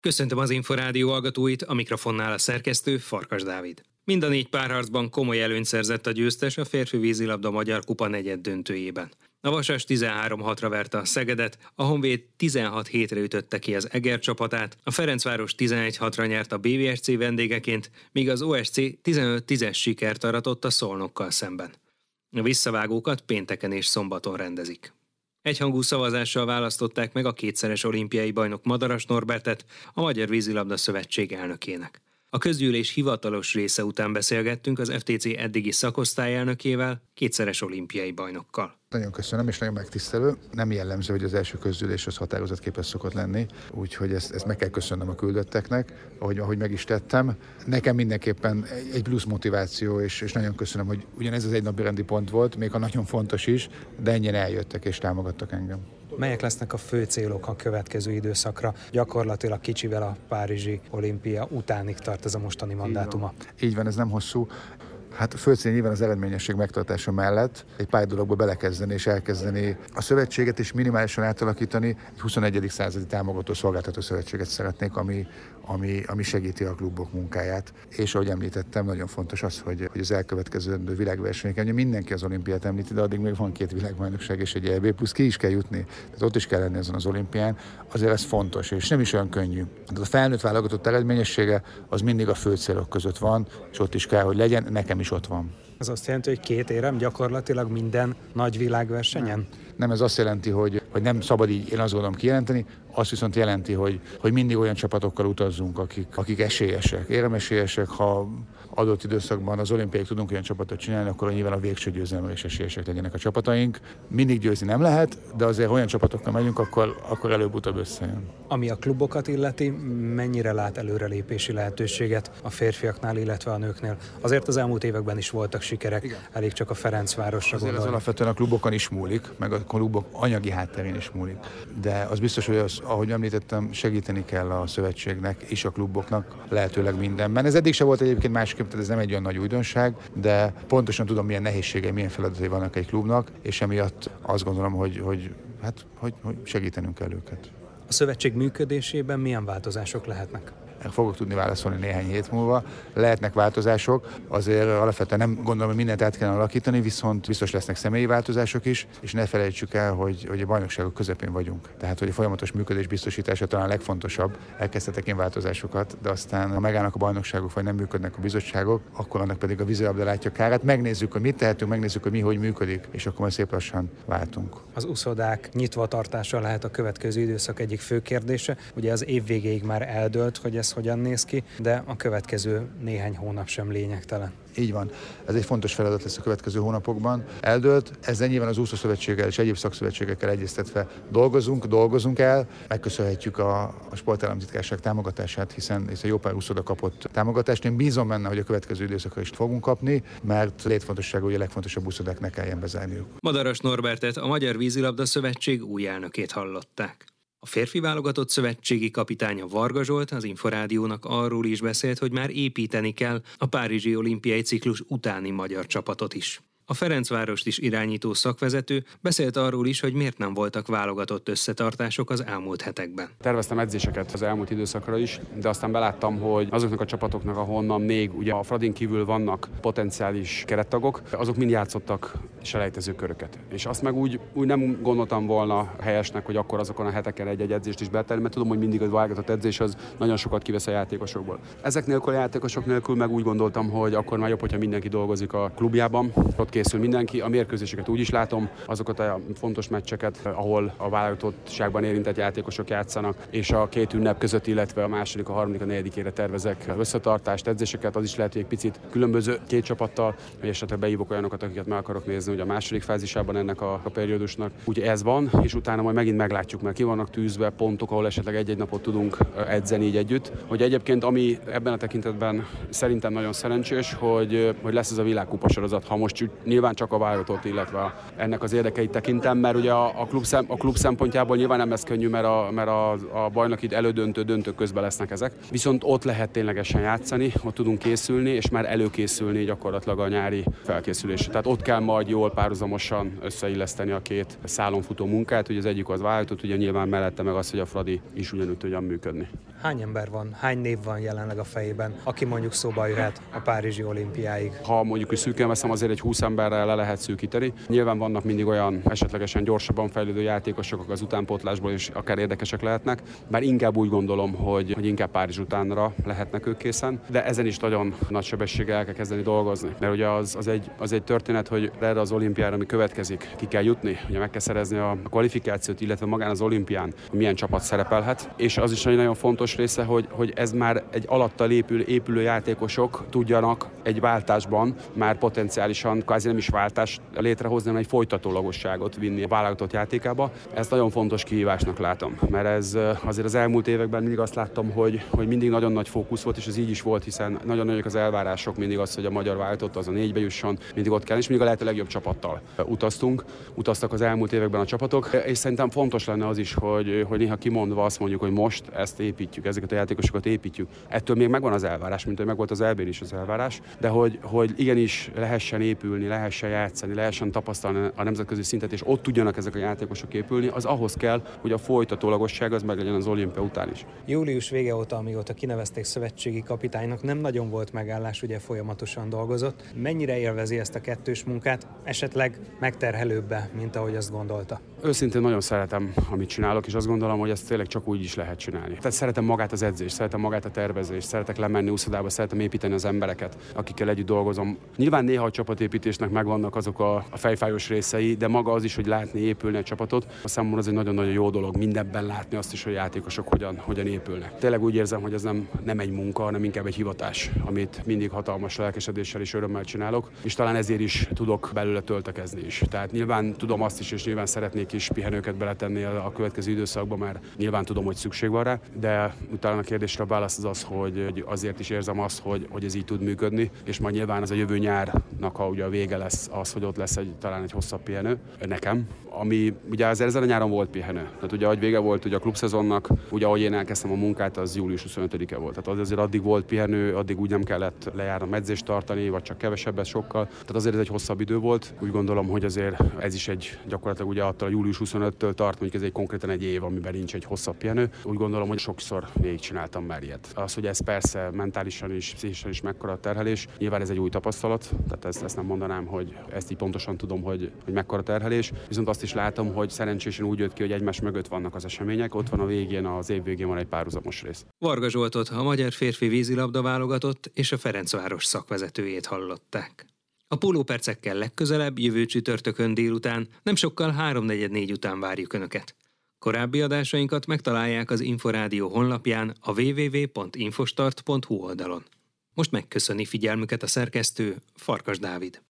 Köszöntöm az Inforádió hallgatóit, a mikrofonnál a szerkesztő Farkas Dávid. Mind a négy párharcban komoly előnyt szerzett a győztes a férfi vízilabda Magyar Kupa negyed döntőjében. A Vasas 13-6-ra verte a Szegedet, a Honvéd 16-7-re ütötte ki az Eger csapatát, a Ferencváros 11-6-ra nyert a BVSC vendégeként, míg az OSC 15-10-es sikert aratott a Szolnokkal szemben. A visszavágókat pénteken és szombaton rendezik. Egyhangú szavazással választották meg a kétszeres olimpiai bajnok Madaras Norbertet a Magyar Vízilabda Szövetség elnökének. A közgyűlés hivatalos része után beszélgettünk az FTC eddigi szakosztályelnökével, kétszeres olimpiai bajnokkal. Nagyon köszönöm, és nagyon megtisztelő. Nem jellemző, hogy az első közgyűlés az határozatképes szokott lenni, úgyhogy ezt, ezt meg kell köszönnöm a küldötteknek, ahogy, ahogy meg is tettem. Nekem mindenképpen egy plusz motiváció, és, és nagyon köszönöm, hogy ugyanez az egy napi rendi pont volt, még a nagyon fontos is, de ennyien eljöttek és támogattak engem. Melyek lesznek a fő célok a következő időszakra? Gyakorlatilag kicsivel a Párizsi olimpia utánig tart ez a mostani mandátuma. Így van, Így van ez nem hosszú. Hát a főcél nyilván az eredményesség megtartása mellett egy pár dologba belekezdeni és elkezdeni a szövetséget és minimálisan átalakítani. Egy 21. századi támogató szolgáltató szövetséget szeretnék, ami, ami, ami segíti a klubok munkáját. És ahogy említettem, nagyon fontos az, hogy, hogy az elkövetkező világversenyeken, ugye mindenki az olimpiát említi, de addig még van két világbajnokság és egy EB, plusz ki is kell jutni. Tehát ott is kell lenni ezen az olimpián. Azért ez fontos, és nem is olyan könnyű. De a felnőtt válogatott eredményessége az mindig a fő célok között van, és ott is kell, hogy legyen. Nekem is ott van. Ez azt jelenti, hogy két érem gyakorlatilag minden nagy világversenyen? Nem. nem ez azt jelenti, hogy, hogy nem szabad így, én azt gondolom kijelenteni, azt viszont jelenti, hogy, hogy mindig olyan csapatokkal utazzunk, akik, akik esélyesek, éremesélyesek, ha adott időszakban az olimpiáig tudunk olyan csapatot csinálni, akkor nyilván a végső győzelemmel is esélyesek legyenek a csapataink. Mindig győzni nem lehet, de azért olyan csapatokkal megyünk, akkor, akkor előbb-utóbb összejön. Ami a klubokat illeti, mennyire lát előrelépési lehetőséget a férfiaknál, illetve a nőknél? Azért az elmúlt években is voltak sikerek, Igen. elég csak a Ferencvárosra Azért gondolni. az alapvetően a klubokon is múlik, meg a klubok anyagi hátterén is múlik. De az biztos, hogy az, ahogy említettem, segíteni kell a szövetségnek és a kluboknak lehetőleg mindenben. Ez eddig se volt egyébként másképp, tehát ez nem egy olyan nagy újdonság, de pontosan tudom, milyen nehézségei, milyen feladatai vannak egy klubnak, és emiatt azt gondolom, hogy, hogy, hát, hogy, hogy segítenünk kell őket. A szövetség működésében milyen változások lehetnek? Fogok tudni válaszolni néhány hét múlva. Lehetnek változások, azért alapvetően nem gondolom, hogy mindent át kellene alakítani, viszont biztos lesznek személyi változások is, és ne felejtsük el, hogy, hogy a bajnokságok közepén vagyunk. Tehát, hogy a folyamatos működés biztosítása talán a legfontosabb. Elkezdhetek én változásokat, de aztán, ha megállnak a bajnokságok, vagy nem működnek a bizottságok, akkor annak pedig a vízilabda látja kárát. Megnézzük, hogy mit tehetünk, megnézzük, hogy mi hogy működik, és akkor majd szép lassan váltunk. Az uszodák nyitva tartása lehet a következő időszak egyik fő kérdése. Ugye az év végéig már eldőlt, hogy ez hogyan néz ki, de a következő néhány hónap sem lényegtelen. Így van. Ez egy fontos feladat lesz a következő hónapokban. Eldőlt, ezzel nyilván az úszószövetséggel és egyéb szakszövetségekkel egyeztetve dolgozunk, dolgozunk el. Megköszönhetjük a, a sportállamtitkárság támogatását, hiszen, hiszen jó pár úszoda kapott támogatást. Én bízom benne, hogy a következő időszakra is fogunk kapni, mert létfontosságú, hogy a legfontosabb úszodák ne kelljen bezárniuk. Madaras Norbertet, a Magyar Vízilabda Szövetség új elnökét hallották. A férfi válogatott szövetségi kapitánya Varga Zsolt az Inforádiónak arról is beszélt, hogy már építeni kell a Párizsi olimpiai ciklus utáni magyar csapatot is. A Ferencvárost is irányító szakvezető beszélt arról is, hogy miért nem voltak válogatott összetartások az elmúlt hetekben. Terveztem edzéseket az elmúlt időszakra is, de aztán beláttam, hogy azoknak a csapatoknak, ahonnan még ugye a Fradin kívül vannak potenciális kerettagok, azok mind játszottak selejtező köröket. És azt meg úgy, úgy nem gondoltam volna helyesnek, hogy akkor azokon a heteken egy-egy edzést is betenni, mert tudom, hogy mindig a válogatott edzés az nagyon sokat kivesz a játékosokból. Ezek nélkül a játékosok nélkül meg úgy gondoltam, hogy akkor már jobb, hogyha mindenki dolgozik a klubjában, ott készül mindenki. A mérkőzéseket úgy is látom, azokat a fontos meccseket, ahol a válogatottságban érintett játékosok játszanak, és a két ünnep között, illetve a második, a harmadik, a negyedikére tervezek összetartást, edzéseket, az is lehet, hogy egy picit különböző két csapattal, vagy esetleg beívok olyanokat, akiket meg akarok nézni, hogy a második fázisában ennek a, a periódusnak. Ugye ez van, és utána majd megint meglátjuk, mert ki vannak tűzve pontok, ahol esetleg egy-egy napot tudunk edzeni így együtt. Hogy egyébként, ami ebben a tekintetben szerintem nagyon szerencsés, hogy, hogy lesz ez a világkupa sorozat, ha most nyilván csak a válogatott, illetve ennek az érdekeit tekintem, mert ugye a, a, klub, szem, a klub szempontjából nyilván nem lesz könnyű, mert a, mert a, a bajnoki elődöntő döntő közben lesznek ezek. Viszont ott lehet ténylegesen játszani, ott tudunk készülni, és már előkészülni gyakorlatilag a nyári felkészülésre. Tehát ott kell majd jól párhuzamosan összeilleszteni a két szálon futó munkát, ugye az egyik az válogatott, ugye nyilván mellette meg az, hogy a Fradi is ugyanúgy tudjon működni. Hány ember van, hány név van jelenleg a fejében, aki mondjuk szóba jöhet a Párizsi olimpiáig? Ha mondjuk hogy szűkén veszem, azért egy 20 emberrel le lehet szűkíteni. Nyilván vannak mindig olyan esetlegesen gyorsabban fejlődő játékosok, akik az utánpótlásból is akár érdekesek lehetnek, bár inkább úgy gondolom, hogy, hogy inkább Párizs utánra lehetnek ők készen, de ezen is nagyon nagy sebességgel el kell kezdeni dolgozni. Mert ugye az, az, egy, az egy történet, hogy erre az olimpiára, ami következik, ki kell jutni, ugye meg kell szerezni a kvalifikációt, illetve magán az olimpián, milyen csapat szerepelhet. És az is nagyon fontos része, hogy, hogy ez már egy alatta épülő, épülő játékosok tudjanak egy váltásban már potenciálisan kvázi nem is váltást létrehozni, hanem egy folytatólagosságot vinni a válogatott játékába. Ezt nagyon fontos kihívásnak látom, mert ez azért az elmúlt években mindig azt láttam, hogy, hogy mindig nagyon nagy fókusz volt, és ez így is volt, hiszen nagyon nagyok az elvárások, mindig az, hogy a magyar váltott az a négybe jusson, mindig ott kell, és mindig a lehető legjobb csapattal utaztunk, utaztak az elmúlt években a csapatok, és szerintem fontos lenne az is, hogy, hogy néha kimondva azt mondjuk, hogy most ezt építjük, ezeket a játékosokat építjük. Ettől még megvan az elvárás, mint hogy megvolt az elbén is az elvárás, de hogy, hogy igenis lehessen épülni, lehessen játszani, lehessen tapasztalni a nemzetközi szintet, és ott tudjanak ezek a játékosok épülni, az ahhoz kell, hogy a folytatólagosság az meg legyen az olimpia után is. Július vége óta, amióta kinevezték szövetségi kapitánynak, nem nagyon volt megállás, ugye folyamatosan dolgozott. Mennyire élvezi ezt a kettős munkát, esetleg megterhelőbbe, mint ahogy azt gondolta? Őszintén nagyon szeretem, amit csinálok, és azt gondolom, hogy ezt tényleg csak úgy is lehet csinálni. Tehát szeretem magát az edzést, szeretem magát a tervezést, szeretek lemenni úszodába, szeretem építeni az embereket, akikkel együtt dolgozom. Nyilván néha a csapatépítésnek megvannak azok a, a fejfájós részei, de maga az is, hogy látni épülni a csapatot, a számomra az egy nagyon-nagyon jó dolog mindenben látni azt is, hogy játékosok hogyan, hogyan épülnek. Tényleg úgy érzem, hogy ez nem, nem egy munka, hanem inkább egy hivatás, amit mindig hatalmas lelkesedéssel és örömmel csinálok, és talán ezért is tudok belőle töltekezni is. Tehát nyilván tudom azt is, és nyilván szeretnék is pihenőket beletenni a következő időszakban, mert nyilván tudom, hogy szükség van rá, de utána a kérdésre a válasz az az, hogy azért is érzem azt, hogy, hogy ez így tud működni, és majd nyilván az a jövő nyárnak, a, ugye a vége lesz az, hogy ott lesz egy, talán egy hosszabb pihenő nekem, ami ugye az ezen a nyáron volt pihenő. Tehát ugye, ahogy vége volt ugye a klubszezonnak, ugye ahogy én elkezdtem a munkát, az július 25-e volt. Tehát azért addig volt pihenő, addig úgy nem kellett lejárni medzést tartani, vagy csak kevesebbet sokkal. Tehát azért ez egy hosszabb idő volt. Úgy gondolom, hogy azért ez is egy gyakorlatilag ugye attól a július 25-től tart, mondjuk ez egy konkrétan egy év, amiben nincs egy hosszabb pihenő. Úgy gondolom, hogy sokszor végigcsináltam már ilyet. Az, hogy ez persze mentálisan is, pszichésen is mekkora a terhelés, nyilván ez egy új tapasztalat, tehát ezt, ezt nem mondanám, hogy ezt így pontosan tudom, hogy, hogy mekkora terhelés. Viszont azt is látom, hogy szerencsésen úgy jött ki, hogy egymás mögött vannak az események, ott van a végén, az év végén van egy párhuzamos rész. Varga Zsoltot, a magyar férfi vízilabda válogatott és a Ferencváros szakvezetőjét hallották. A pólópercekkel legközelebb, jövő csütörtökön délután, nem sokkal 3.44 után várjuk Önöket. Korábbi adásainkat megtalálják az Inforádió honlapján a www.infostart.hu oldalon. Most megköszöni figyelmüket a szerkesztő Farkas Dávid.